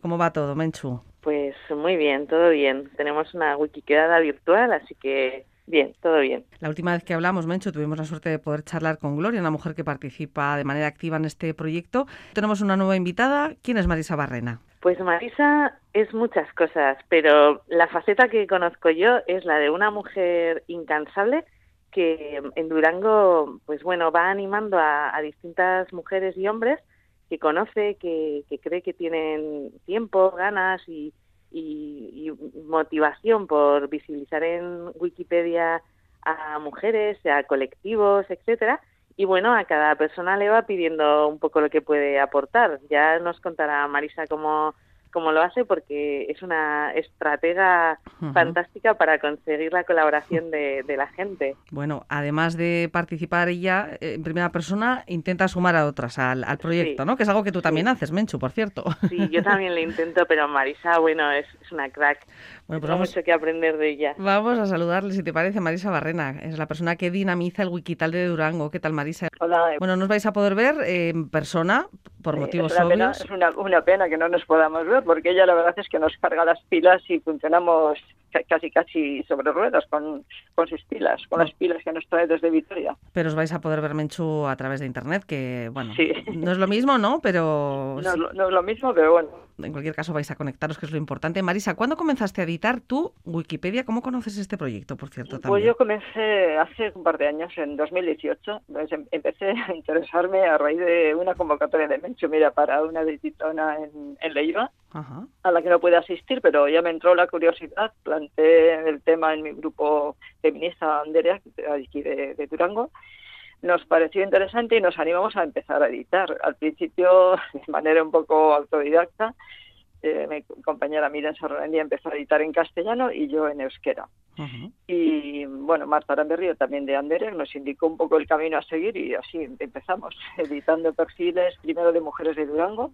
¿Cómo va todo, Menchu? Pues muy bien, todo bien. Tenemos una Wikipedia virtual, así que bien, todo bien. La última vez que hablamos, Menchu, tuvimos la suerte de poder charlar con Gloria, una mujer que participa de manera activa en este proyecto. Tenemos una nueva invitada. ¿Quién es Marisa Barrena? Pues Marisa es muchas cosas, pero la faceta que conozco yo es la de una mujer incansable que en Durango, pues bueno, va animando a, distintas mujeres y hombres que conoce, que, cree que tienen tiempo, ganas y, motivación por visibilizar en Wikipedia a mujeres, a colectivos, etcétera. Y bueno, a cada persona le va pidiendo un poco lo que puede aportar. Ya nos contará Marisa cómo como lo hace porque es una estratega fantástica para conseguir la colaboración de, la gente. Bueno, además de participar ella eh, en primera persona, intenta sumar a otras al, proyecto, ¿no? Que es algo que tú también haces, Menchu, por cierto. Sí, yo también lo intento, pero Marisa, bueno, es, una crack. Bueno, pues mucho que aprender de ella. Vamos a saludarle, si te parece, Marisa Barrena. Es la persona que dinamiza el Wikital de Durango. ¿Qué tal, Marisa? Hola. Bueno, nos vais a poder ver en persona, por motivos obvios. es una, una pena que no nos podamos ver porque ella la verdad es que nos carga las pilas y funcionamos casi casi sobre ruedas con, con sus pilas, con las pilas que nos trae desde Vitoria. Pero os vais a poder ver Menchu a través de internet, que bueno, no es lo mismo, ¿no? Pero no, no, es lo mismo, pero bueno. En cualquier caso vais a conectaros, que es lo importante. Marisa, ¿cuándo comenzaste a editar tu Wikipedia? ¿Cómo conoces este proyecto, por cierto? También? Pues yo comencé hace un par de años, en 2018. Entonces em, empecé a interesarme a raíz de una convocatoria de Menchu, mira, para una editona en, en Leiva, a la que no pude asistir, pero ya me entró la curiosidad, el tema en mi grupo feminista Anderea, aquí de, de Durango, nos pareció interesante y nos animamos a empezar a editar. Al principio, de manera un poco autodidacta, eh, mi compañera Miren Sarrandía empezó a editar en castellano y yo en euskera. Y bueno, Marta Aramberrio también de Anderer nos indicó un poco el camino a seguir y así empezamos editando perfiles primero de mujeres de Durango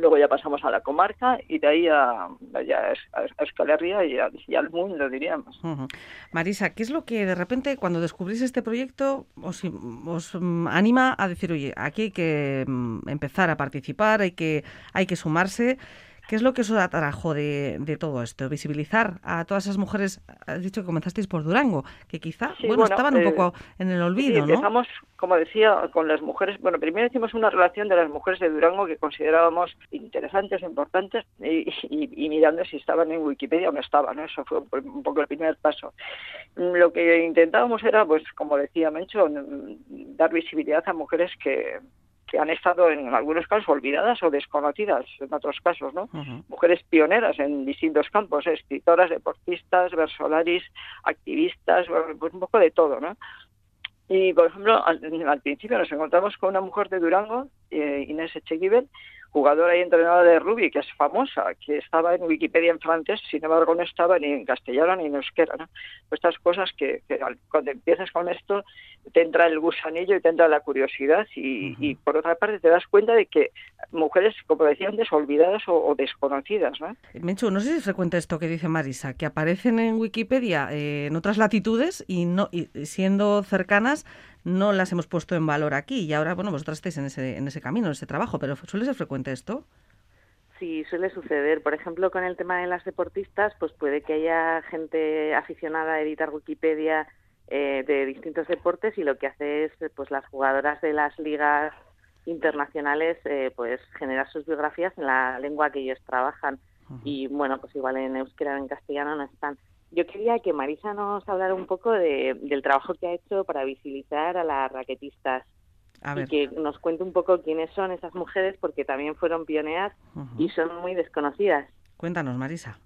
luego ya pasamos a la comarca y de ahí a, a, Euskal Herria y, al mundo, diríamos. Marisa, ¿qué es lo que de repente cuando descubrís este proyecto os, os mm, anima a decir, oye, aquí hay que mm, empezar a participar, hay que, hay que sumarse? ¿Qué es lo que os atrajo de, de, todo esto? Visibilizar a todas esas mujeres, has dicho que comenzasteis por Durango, que quizá, bueno, estaban un eh, poco en el olvido, sí, empezamos, como decía, con las mujeres, bueno, primero hicimos una relación de las mujeres de Durango que considerábamos interesantes, importantes, y, y, mirando si estaban en Wikipedia o no estaban, ¿no? Eso fue un poco el primer paso. Lo que intentábamos era, pues, como decía Mencho, dar visibilidad a mujeres que que han estado en algunos casos olvidadas o desconocidas en otros casos, ¿no? Mujeres pioneras en distintos campos, escritoras, deportistas, versolaris, activistas, pues un poco de todo, ¿no? Y, por ejemplo, al, principio nos encontramos con una mujer de Durango, eh, Inés Echeguibel, jugadora y entrenadora de rugby, que es famosa, que estaba en Wikipedia en francés, sin embargo no estaba ni en castellano ni en euskera. ¿no? Pues estas cosas que, cuando empiezas con esto te entra el gusanillo y te entra la curiosidad y, por otra parte te das cuenta de que mujeres, como decía antes, olvidadas o, desconocidas. ¿no? Menchu, no sé si es frecuente esto que dice Marisa, que aparecen en Wikipedia eh, en otras latitudes y, no, y siendo cercanas no las hemos puesto en valor aquí y ahora, bueno, vosotras estáis en ese, en ese camino, en ese trabajo, pero ¿suele ser frecuente esto? Sí, suele suceder. Por ejemplo, con el tema de las deportistas, pues puede que haya gente aficionada a editar Wikipedia eh, de distintos deportes y lo que hace es, pues las jugadoras de las ligas internacionales, eh, pues generar sus biografías en la lengua que ellos trabajan. Y bueno, pues igual en euskera o en castellano no están. Yo quería que Marisa nos hablara un poco de, del trabajo que ha hecho para visibilizar a las raquetistas y que nos cuente un poco quiénes son esas mujeres porque también fueron pioneras y son muy desconocidas. Cuéntanos, Marisa.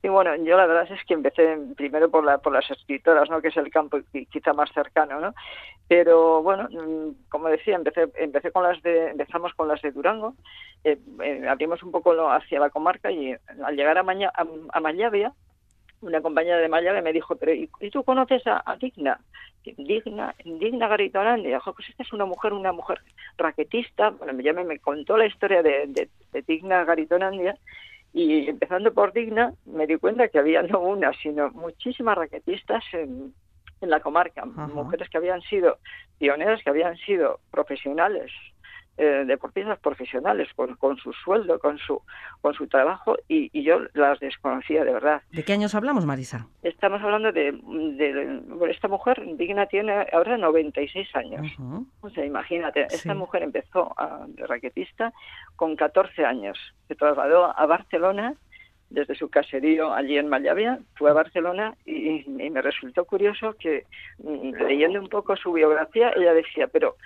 Sí, bueno, yo la verdad es que empecé primero por, la, por las escritoras, ¿no? que es el campo quizá más cercano, ¿no? Pero bueno, mm, como decía, empecé, empecé con las de, empezamos con las de Durango, eh, eh, abrimos un poco hacia la comarca y al llegar a, Maña, a, a una compañera de Maya me dijo, pero ¿y, tú conoces a, Digna? Digna, Digna Garitonandi. Dijo, pues esta es una mujer, una mujer raquetista. Bueno, ya me, me contó la historia de, de, Digna Garitonandia y empezando por Digna me di cuenta que había no una, sino muchísimas raquetistas en, en la comarca, mujeres que habían sido pioneras, que habían sido profesionales eh, deportistas profesionales con, con, su sueldo, con su con su trabajo y, y, yo las desconocía de verdad. ¿De qué años hablamos, Marisa? Estamos hablando de, de, esta mujer, Digna tiene ahora 96 años. O sea, imagínate, esta mujer empezó a, de raquetista con 14 años, se trasladó a Barcelona desde su caserío allí en Mallavia, fue a Barcelona y, me resultó curioso que mm, leyendo un poco su biografía, ella decía, pero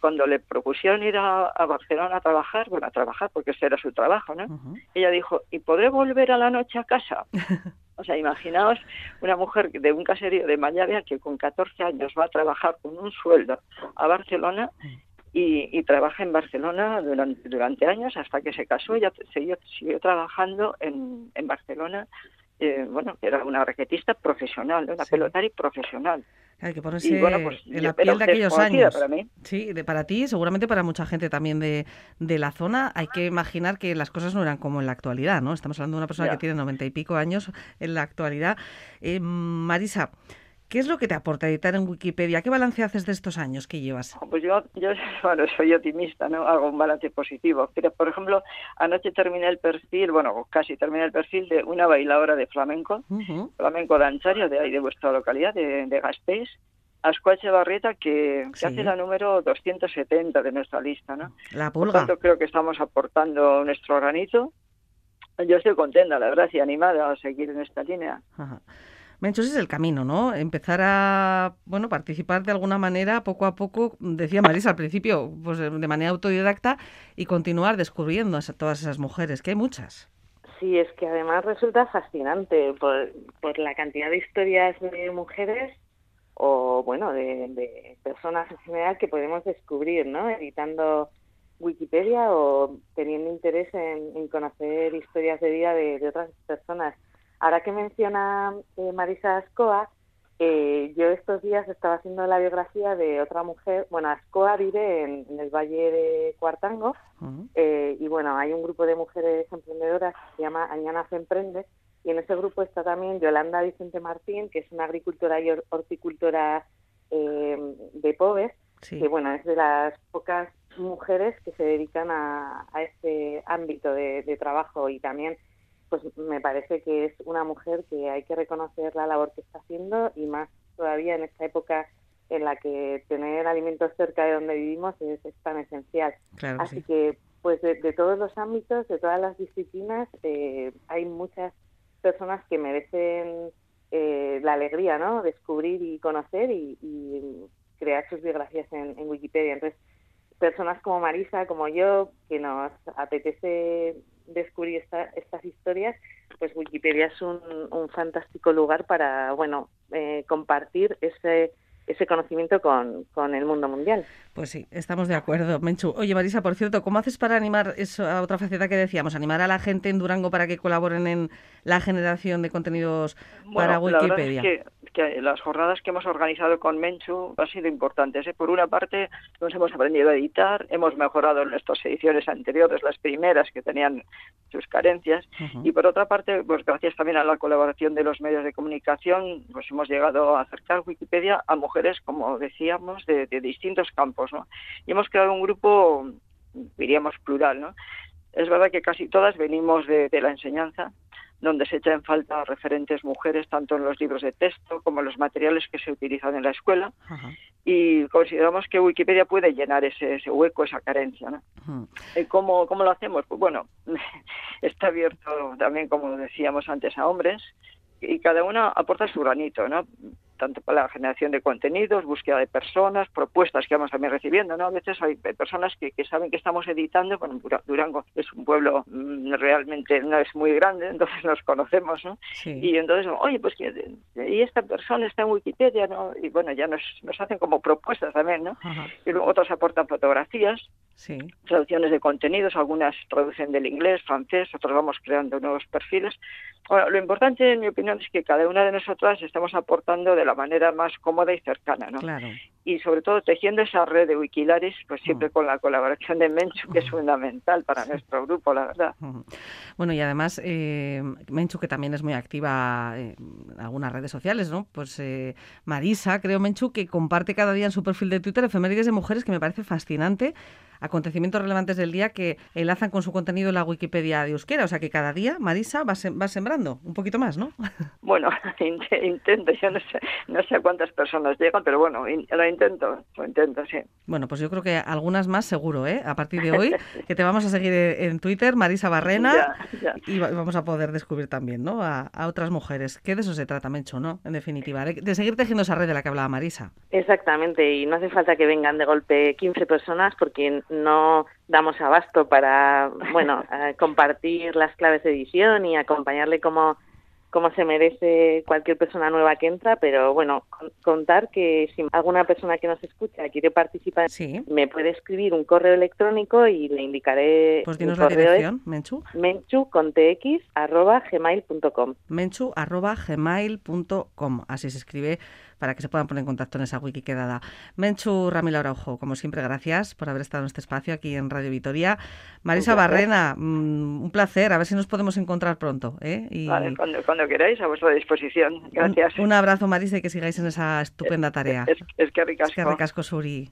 cuando le propusieron ir a, Barcelona a trabajar, bueno, a trabajar porque ese era su trabajo, ¿no? Ella dijo, ¿y podré volver a la noche a casa? O sea, imaginaos una mujer de un caserío de Mallavia que con 14 años va a trabajar con un sueldo a Barcelona y, trabaja en Barcelona durante, durante años hasta que se casó. Ella siguió, siguió trabajando en, en Barcelona. Eh, bueno, era una raquetista profesional, una pelotari profesional. Hay que ponerse pues, en la piel de aquellos años. Para mí. Sí, de, para ti, seguramente para mucha gente también de, de, la zona. Hay que imaginar que las cosas no eran como en la actualidad, ¿no? Estamos hablando de una persona que tiene noventa y pico años en la actualidad. Eh, Marisa, ¿Qué es lo que te aporta editar en Wikipedia? ¿Qué balance haces de estos años que llevas? Pues yo, yo bueno, soy optimista, ¿no? Hago un balance positivo. Pero, por ejemplo, anoche terminé el perfil, bueno, casi terminé el perfil de una bailadora de flamenco, flamenco danzario de ahí de vuestra localidad, de, de Gasteiz, Ascuache Barrieta, que, hace la número 270 de nuestra lista, ¿no? La pulga. Por tanto, creo que estamos aportando nuestro granito. Yo estoy contenta, la verdad, y animada a seguir en esta línea. Ajá. Menchos es el camino, ¿no? Empezar a, bueno, participar de alguna manera, poco a poco, decía Marisa al principio, pues de manera autodidacta y continuar descubriendo a todas esas mujeres, que hay muchas. Sí, es que además resulta fascinante por, la cantidad de historias de mujeres o, bueno, de, personas en general que podemos descubrir, ¿no? Editando Wikipedia o teniendo interés en, conocer historias de vida de otras personas. Ahora que menciona eh, Marisa Ascoa, eh, yo estos días estaba haciendo la biografía de otra mujer. Bueno, Ascoa vive en, el Valle de Cuartango eh, y bueno, hay un grupo de mujeres emprendedoras que se llama Añana se emprende y en ese grupo está también Yolanda Vicente Martín, que es una agricultora y horticultora de Pobes, que bueno, es de las pocas mujeres que se dedican a, este ámbito de trabajo y también pues me parece que es una mujer que hay que reconocer la labor que está haciendo y más todavía en esta época en la que tener alimentos cerca de donde vivimos es, tan esencial. Así que, pues de, todos los ámbitos, de todas las disciplinas, eh, hay muchas personas que merecen eh, la alegría, ¿no? Descubrir y conocer y, crear sus biografías en, en Wikipedia. Entonces, personas como Marisa, como yo, que nos apetece descubrir estas historias, pues Wikipedia es un, un fantástico lugar para, bueno, eh, compartir ese ese conocimiento con, con, el mundo mundial. Pues sí, estamos de acuerdo, Menchu. Oye, Marisa, por cierto, ¿cómo haces para animar eso a otra faceta que decíamos, animar a la gente en Durango para que colaboren en la generación de contenidos para Wikipedia? que las jornadas que hemos organizado con Menchu han sido importantes. ¿eh? Por una parte, nos hemos aprendido a editar, hemos mejorado en nuestras ediciones anteriores, las primeras que tenían sus carencias, y por otra parte, pues gracias también a la colaboración de los medios de comunicación, pues hemos llegado a acercar Wikipedia a mujeres, como decíamos, de, distintos campos, ¿no? Y hemos creado un grupo, diríamos, plural, ¿no? Es verdad que casi todas venimos de la enseñanza, donde se echa en falta referentes mujeres tanto en los libros de texto como en los materiales que se utilizan en la escuela y consideramos que Wikipedia puede llenar ese, hueco, esa carencia. ¿no? ¿Cómo, ¿Cómo lo hacemos? Pues bueno, está abierto también, como decíamos antes, a hombres y cada uno aporta su granito, ¿no? Tanto para la generación de contenidos, búsqueda de personas, propuestas que vamos también recibiendo, ¿no? A veces hay personas que, saben que estamos editando, bueno, Durango es un pueblo mm, realmente no es muy grande, entonces nos conocemos, ¿no? Y entonces, oye, pues y esta persona está en Wikipedia, ¿no? Y bueno, ya nos, nos hacen como propuestas también, ¿no? Y luego otros aportan fotografías, sí. traducciones de contenidos, algunas traducen del inglés, francés, otros vamos creando nuevos perfiles. Bueno, lo importante, en mi opinión, es que cada una de nosotras estamos aportando de la manera más cómoda y cercana, ¿no? Claro. Y sobre todo tejiendo esa red de Wikilaris, pues siempre mm. con la colaboración de Menchu, que es fundamental para nuestro grupo, la verdad. Bueno, y además, eh, Menchu, que también es muy activa en algunas redes sociales, ¿no? Pues eh, Marisa, creo, Menchu, que comparte cada día en su perfil de Twitter efemérides de mujeres, que me parece fascinante acontecimientos relevantes del día que enlazan con su contenido en la Wikipedia de Euskera. O sea que cada día Marisa va, va sembrando un poquito más, ¿no? Bueno, intento, yo no sé, no sé cuántas personas llegan, pero bueno, lo intento, lo intento, sí. Bueno, pues yo creo que algunas más seguro, ¿eh? A partir de hoy, que te vamos a seguir en Twitter, Marisa Barrena, y vamos a poder descubrir también, ¿no? A, otras mujeres, que de eso se trata, Mencho, ¿no? En definitiva, de, de seguir tejiendo esa red de la que hablaba Marisa. Exactamente, y no hace falta que vengan de golpe 15 personas, porque no damos abasto para, bueno, compartir las claves de edición y acompañarle como como se merece cualquier persona nueva que entra, pero bueno, contar que si alguna persona que nos escucha quiere participar, me puede escribir un correo electrónico y le indicaré. Pues dinos la dirección, Menchu. Menchu con tx arroba gmail.com. Menchu arroba gmail.com. Así se escribe para que se puedan poner en contacto en esa wiki quedada. Menchu Ramila Araujo, como siempre, gracias por haber estado en este espacio aquí en Radio Vitoria. Marisa Barrena, mm, un placer, a ver si nos podemos encontrar pronto. ¿eh? Vale, cuando, queráis, a vuestra disposición. Gracias. Un, abrazo, Marisa, y que sigáis en esa estupenda tarea. Es, que ricasco. Es que ricasco, Suri.